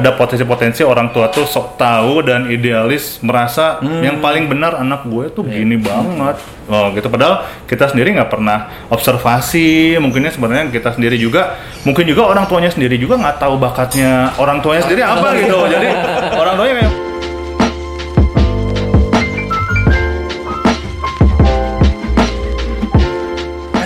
ada potensi-potensi orang tua tuh sok tahu dan idealis merasa yang paling benar anak gue tuh gini banget. Oh gitu. Padahal kita sendiri nggak pernah observasi. Mungkinnya sebenarnya kita sendiri juga mungkin juga orang tuanya sendiri juga nggak tahu bakatnya orang tuanya sendiri apa gitu. Jadi orang tuanya kayak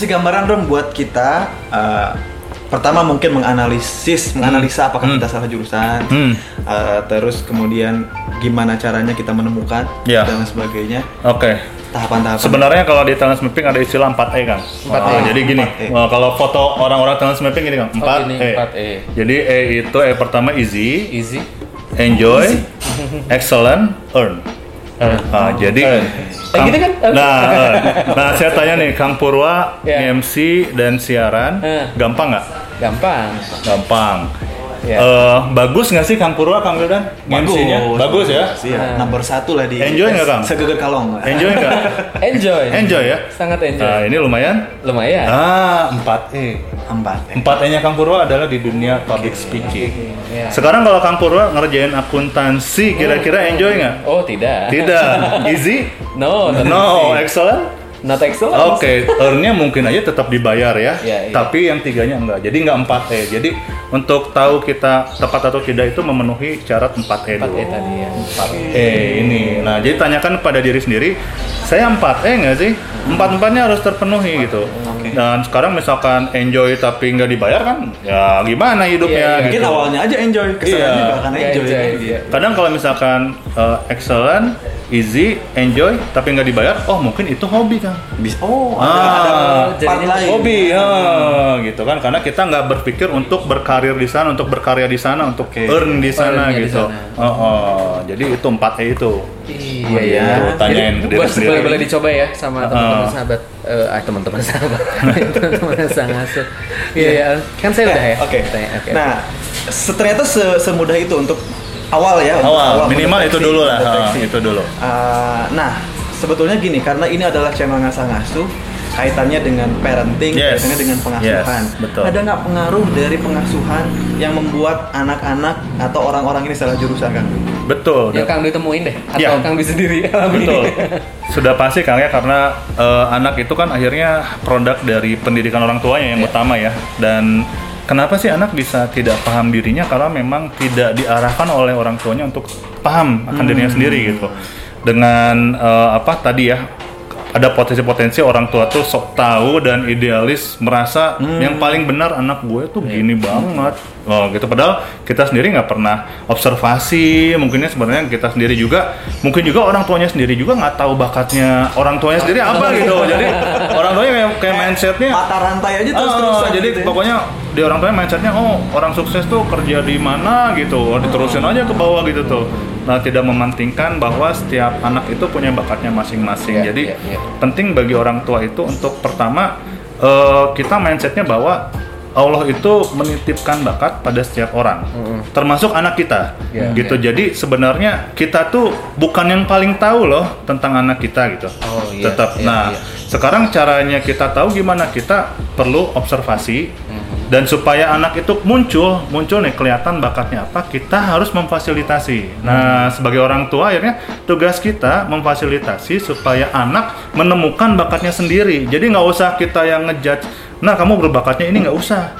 kasih gambaran dong buat kita eh, pertama mungkin menganalisis menganalisa apakah Hmm. kita salah jurusan Hmm. eh, terus kemudian gimana caranya kita menemukan Ya. dan sebagainya oke tahapan-tahapan Sebenarnya kalau di talent mapping ada istilah 4E kan. 4E. Oh, jadi gini, 4E. eh, kalau foto orang-orang talent mapping gini kan, 4E. gini, 4E. Jadi E itu E pertama easy, Easy. enjoy, excellent, earn. Nah, jadi gitu kan? Nah, eh, nah saya tanya nih, Kang Purwa, Ya. MC dan siaran, Eh. gampang nggak? Gampang. Gampang. Ya. Eh, bagus nggak sih Kang Purwa, Kang Wildan? MC-nya? Bagus ya? Iya, nomor satu lah di Enjoy nggak, Kang? Segeger kalong Enjoy nggak? Enjoy. Enjoy ya? Sangat enjoy. Nah, ini lumayan. Lumayan. Ah, 4E. empat ya. Empat E-nya Kang Purwa adalah di dunia public speaking. Ya. Sekarang kalau Kang Purwa ngerjain akuntansi, kira-kira enjoy nggak? Oh, tidak. Tidak. Easy? No, No. easy. Excellent? Not excellent. Oke, earn-nya mungkin aja tetap dibayar ya, Iya, iya. tapi yang tiganya enggak. Jadi enggak 4 E. Jadi untuk tahu kita tepat atau tidak itu memenuhi syarat 4 E 4 dulu. Tadi ya. 4 E ini. Nah, jadi tanyakan pada diri sendiri, saya 4 E nggak sih? Empat empatnya harus terpenuhi gitu. Dan sekarang misalkan enjoy tapi nggak dibayar kan, ya gimana hidupnya Iya, iya. gitu. Mungkin awalnya aja enjoy, kesannya Iya. nggak akan Nggak enjoy. enjoy, gitu. iya. Kadang kalau misalkan uh, excellent, easy, enjoy, tapi nggak dibayar, oh mungkin itu hobi kan? Bisa- Oh, Ah, ada, ada part lain. hobi ya gitu kan karena kita nggak berpikir untuk berkarir di sana untuk berkarya di sana untuk Oke. earn di sana Earn-nya di gitu sana. oh, oh. jadi itu 4 E itu Iya iya. ya. Tanyain Jadi, diri boleh, sendiri. boleh, boleh dicoba ya sama teman-teman Ah. sahabat eh ah, teman-teman sahabat. teman-teman sang asuh. Iya ya. Kan saya udah ya. Oke. Tanya, oke. Nah, ternyata se- semudah itu untuk awal ya. untuk awal minimal itu dulu lah mendeteksi. Ah, itu dulu Ah, nah, sebetulnya gini, karena ini adalah channel ngasah-ngasuh, kaitannya dengan parenting, Yes. kaitannya dengan pengasuhan. Yes, betul. Ada nggak pengaruh dari pengasuhan yang membuat anak-anak atau orang-orang ini salah jurusan kan? betul Yang Kang ditemuin deh atau Iya. Kang Dwi sendiri betul sudah pasti kang ya karena eh, anak itu kan akhirnya produk dari pendidikan orang tuanya yang Iya. utama ya dan kenapa sih anak bisa tidak paham dirinya karena memang tidak diarahkan oleh orang tuanya untuk paham akan dirinya sendiri gitu dengan eh, apa tadi ya ada potensi-potensi orang tua tuh sok tahu dan idealis merasa yang paling benar anak gue tuh gini banget. Oh gitu. Padahal kita sendiri nggak pernah observasi. Mungkinnya sebenarnya kita sendiri juga mungkin juga orang tuanya sendiri juga nggak tahu bakatnya orang tuanya sendiri apa gitu. Jadi orang tuanya kayak, kayak mindsetnya Mata rantai aja terus Ah, terusan. jadi gitu ya. pokoknya di orang tuanya mindsetnya oh orang sukses tuh kerja di mana gitu oh, diterusin aja ke bawah gitu tuh nah tidak memantingkan bahwa setiap anak itu punya bakatnya masing-masing Iya, jadi iya, iya. penting bagi orang tua itu untuk pertama eh, kita mindsetnya bahwa Allah itu menitipkan bakat pada setiap orang, termasuk anak kita, Iya, gitu. Jadi sebenarnya kita tuh bukan yang paling tahu loh tentang anak kita gitu. Oh, iya, Tetap. iya, nah, iya. sekarang caranya kita tahu gimana kita perlu observasi Mhm. Dan supaya anak itu muncul, muncul nih kelihatan bakatnya apa, kita harus memfasilitasi. Nah, sebagai orang tua akhirnya tugas kita memfasilitasi supaya anak menemukan bakatnya sendiri. Jadi nggak usah kita yang ngejudge. Nah, kamu berbakatnya ini nggak usah.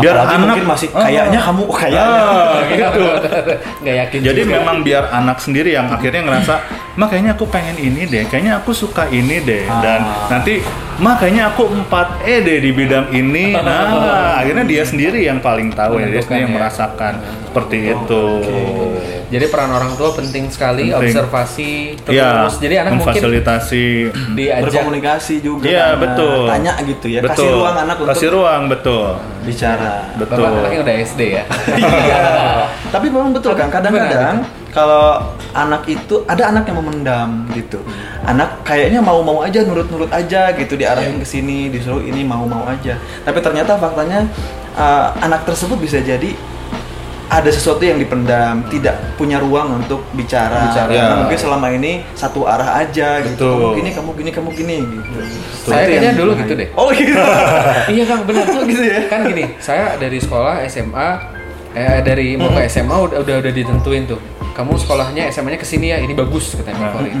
Biar Apalagi anak mungkin masih Ah. kayaknya kamu kayaknya. Ah, gitu. Nggak yakin. Jadi juga. memang biar anak sendiri yang akhirnya ngerasa, mah kayaknya aku pengen ini deh, kayaknya aku suka ini deh, dan Ah. nanti, mah kayaknya aku 4 E deh di bidang ini. Nah, akhirnya dia sendiri yang paling tahu ya, dia sendiri yang ya. merasakan seperti itu. Jadi peran orang tua penting sekali, Penting. observasi terus. Ya, Jadi anak mungkin memfasilitasi. diajak Berkomunikasi juga. Iya kan. betul. Tanya gitu ya. Betul. Kasih ruang anak untuk Kasih ruang betul. bicara. Betul. Bapak anaknya udah SD ya. Iya. Tapi memang betul kan kadang-kadang kalau anak itu ada anak yang memendam gitu. Anak kayaknya mau-mau aja nurut-nurut aja gitu diarahin ke sini, disuruh ini mau-mau aja. Tapi ternyata faktanya uh, anak tersebut bisa jadi ada sesuatu yang dipendam, tidak punya ruang untuk bicara. Bicara. Ya. mungkin selama ini satu arah aja gitu. Betul. Kamu gini, kamu gini, kamu gini gitu. Saya kayaknya dulu gitu deh. Oh gitu. iya kang benar tuh Gitu ya? Kan gini, saya dari sekolah SMA eh, dari mau ke SMA udah udah udah ditentuin tuh kamu sekolahnya SMA-nya ke sini ya ini bagus katanya favorit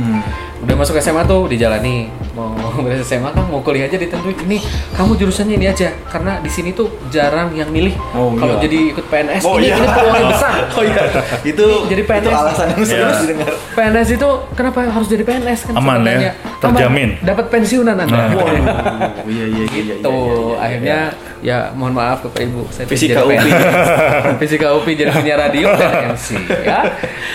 udah masuk SMA tuh dijalani mau beres SMA kan mau kuliah aja ditentuin ini kamu jurusannya ini aja karena di sini tuh jarang yang milih Oh, kalau iya. jadi ikut PNS Oh, ini iya. ini peluangnya besar Oh iya, itu Jadi PNS. itu alasan yang sering Iya. didengar. PNS itu kenapa harus jadi PNS kan Aman ya, terjamin. Dapat pensiunan anda Nah. Waduh. Oh, iya iya iya iya. Tuh, iya, iya. akhirnya ya mohon maaf Bapak Ibu, saya Fisika jadi UPI. PNS. Fisika UPI jadi punya radio dan MC ya.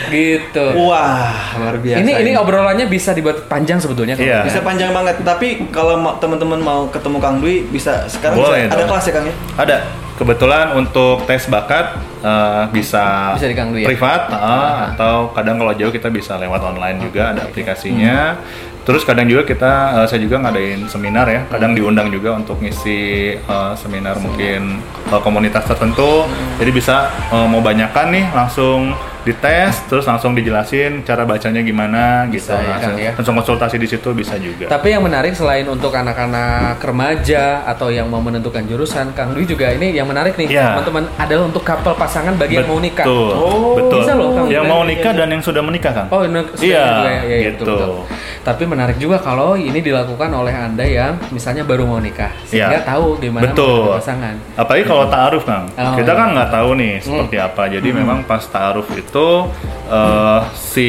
Gitu. Wah, luar biasa. ini ini obrolannya bisa dibuat panjang sebetulnya kalau Iya. bisa. bisa panjang banget, tapi kalau teman-teman mau ketemu Kang Dwi bisa sekarang Boleh bisa, ada kelas ya Kang ya? Ada. Kebetulan untuk tes bakat eh, bisa, Bisa di Kang Dwi ya? privat ah, atau kadang kalau jauh kita bisa lewat online juga ada aplikasinya. Terus kadang juga kita eh, saya juga ngadain seminar ya. Kadang diundang juga untuk ngisi eh, seminar mungkin eh, komunitas tertentu. Jadi bisa eh, mau banyakan nih langsung dites terus langsung dijelasin cara bacanya gimana gitu. Bisa ya, Kang, ya? Langsung konsultasi di situ bisa juga. Tapi yang menarik selain untuk anak-anak remaja atau yang mau menentukan jurusan, Kang Dwi juga ini yang menarik nih, Iya. teman-teman adalah untuk couple pasangan bagi yang mau nikah. Betul. Oh, betul. bisa loh, Kang. Yang Iya, mau iya, nikah iya. dan yang sudah menikah, Kang. Oh, sudah Iya, juga ya, ya, ya, gitu. betul, betul. Tapi menarik juga kalau ini dilakukan oleh anda yang misalnya baru mau nikah, sehingga Iya. tahu gimana Betul. pasangan. Apalagi kalau ta'aruf, Kang. Oh, kita iya. kan nggak tahu nih seperti apa. Jadi memang pas ta'aruf itu eh, si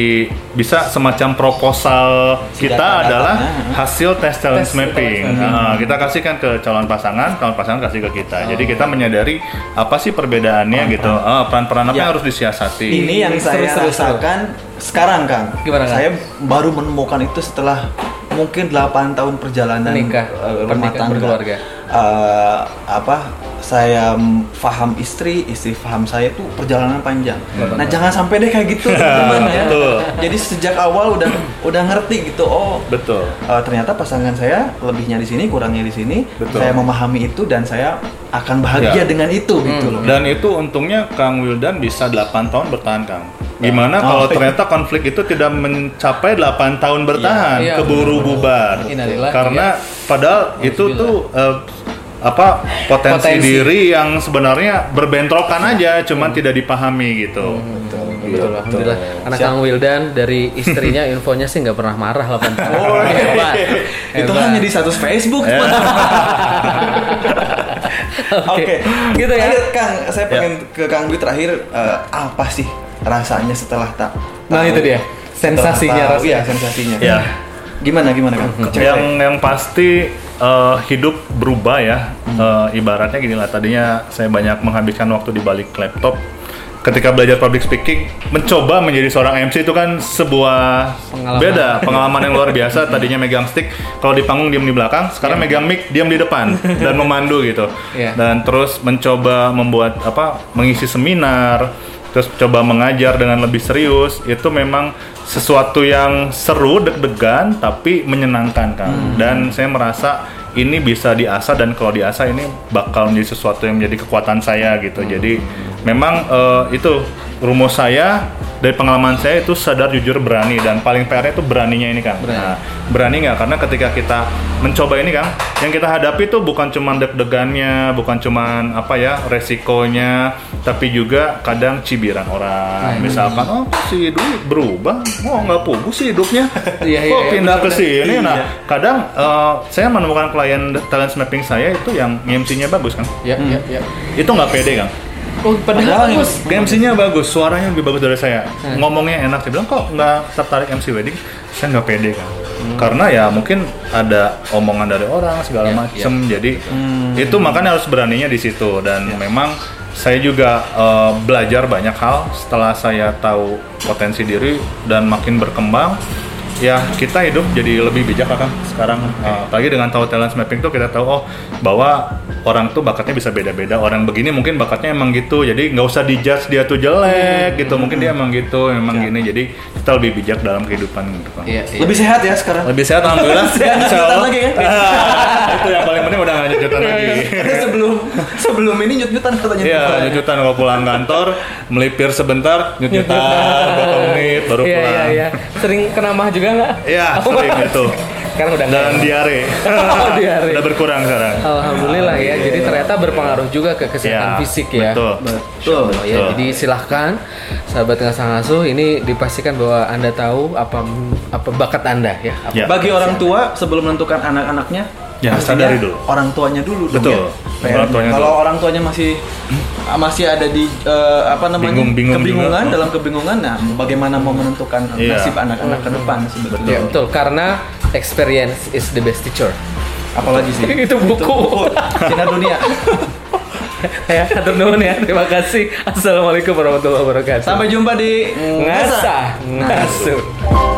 bisa semacam proposal Si kita data-datanya, adalah heeh. hasil tes talent Tes mapping. talent mapping. Nah, kita kasihkan ke calon pasangan, calon pasangan kasih ke kita. Jadi Oh. kita menyadari apa sih perbedaannya gitu. Ah, peran-peran apa Ya. yang harus disiasati. Ini yang saya seru, seru. rasakan sekarang Kang. Gimana, Kang? Saya baru menemukan itu setelah mungkin 8 tahun perjalanan Menikah, eh, rumah pernikahan, tangga. berkeluarga. Eh, apa saya m- faham istri, istri faham saya tuh perjalanan panjang. Nah, jangan sampai deh kayak gitu teman-teman ya. Betul. Jadi sejak awal udah udah ngerti gitu. Oh, Betul. eh, ternyata pasangan saya lebihnya di sini, kurangnya di sini. Betul. Saya memahami itu dan saya akan bahagia Ya. dengan itu gitu loh. Dan itu untungnya Kang Wildan bisa 8 tahun bertahan, Kang. Gimana Oh, kalau iya. ternyata konflik itu tidak mencapai 8 tahun bertahan, Iya. keburu bubar. Innalillahi, Karena padahal itu tuh eh, apa potensi, Potensi. diri yang sebenarnya berbentrokan aja, cuman tidak dipahami gitu. Betul, betul. Alhamdulillah. Anak Kang Wildan dari istrinya infonya sih nggak pernah marah 8 tahun. Oh, Hebat. itu Hebat. hanya di status Facebook. Ya. Oke, Gitu ya. Lanjut, Kang. Saya pengen ke Kang Dwi terakhir eh, apa sih rasanya setelah tak? Nah, itu dia. Sensasinya rasanya. Iya, sensasinya. Ya. Gimana gimana Kang? yang Ceritain. yang pasti eh, hidup berubah ya. Eh, ibaratnya gini lah tadinya saya banyak menghabiskan waktu di balik laptop. Ketika belajar public speaking mencoba menjadi seorang MC itu kan sebuah Pengalaman. beda pengalaman yang luar biasa. Tadinya megang stick kalau di panggung diam di belakang sekarang megang mic diam di depan dan memandu gitu. Iya. dan terus mencoba membuat apa mengisi seminar terus coba mengajar dengan lebih serius itu memang sesuatu yang seru deg-degan tapi menyenangkan kan dan saya merasa ini bisa diasah dan kalau diasah ini bakal menjadi sesuatu yang menjadi kekuatan saya gitu. Jadi memang eh, itu rumus saya dari pengalaman saya itu sadar jujur berani. Dan paling PR itu beraninya ini kan Berani. Nah, berani nggak? Karena ketika kita mencoba ini kan yang kita hadapi itu bukan cuma deg-degannya bukan cuma apa ya resikonya tapi juga kadang cibiran orang. Nah, misalkan oh si Dwi berubah. Oh nggak pugu sih hidupnya. Iya, iya, kok iya, pindah ke sini. Nah Iya. kadang eh, saya menemukan klien talent mapping saya itu yang MC-nya bagus kan Ya, ya, ya. itu nggak pede kan Oh, padahal Padahal bagus. MC-nya bagus, suaranya lebih bagus dari saya. Hmm. Ngomongnya enak. Dia bilang kok nggak tertarik MC wedding? Saya nggak pede kan. Hmm. Karena ya mungkin ada omongan dari orang segala Ya, macem. Jadi Hmm. itu makanya harus beraninya di situ. Dan Ya. memang saya juga eh, belajar banyak hal setelah saya tahu potensi diri dan makin berkembang. Ya kita hidup jadi lebih bijak kan sekarang. Apalagi dengan tahu talent mapping tuh kita tahu oh bahwa orang tuh bakatnya bisa beda-beda. Orang begini mungkin bakatnya emang gitu. Jadi nggak usah dijudge dia tuh jelek gitu. Mungkin dia emang gitu, emang Ya. gini. Jadi kita lebih bijak dalam kehidupan gitu kan. Iya, iya. Lebih sehat ya sekarang. Lebih sehat alhamdulillah. Sehat, Insya nyutan Allah. lagi ya? itu yang paling penting udah nggak nyutan lagi. Karena sebelum sebelum ini nyut-nyutan katanya. Iya, nyutan kalau pulang kantor, melipir sebentar, nyut-nyutan, berapa menit, baru Iya, pulang. iya, iya. Sering kena mah juga nggak? Iya, sering itu. Sekarang udah enggak. dan diare. Oh, diare. udah berkurang sekarang. Alhamdulillah ya. Jadi ternyata berpengaruh juga ke kesehatan Ya, fisik ya. Betul. Betul. Ya, jadi silahkan sahabat ngasah ngasuh ini dipastikan bahwa anda tahu apa apa bakat anda ya. Apa Ya. Bagi orang tua sebelum menentukan anak-anaknya, Ya, sadari dulu. Orang tuanya dulu dong Betul. ya. Orang tuanya Kalau orang tuanya masih masih ada di eh, apa namanya Bingung, bingung kebingungan juga. dalam kebingungan, nah bagaimana mau menentukan Iya. nasib anak-anak ke depan sebetulnya. Ya, betul karena experience is the best teacher. Apalagi sih? Itu buku. Sinar dunia. ya, hatur nuhun ya. Terima kasih. Assalamualaikum warahmatullahi wabarakatuh. Sampai jumpa di ngasah ngasuh.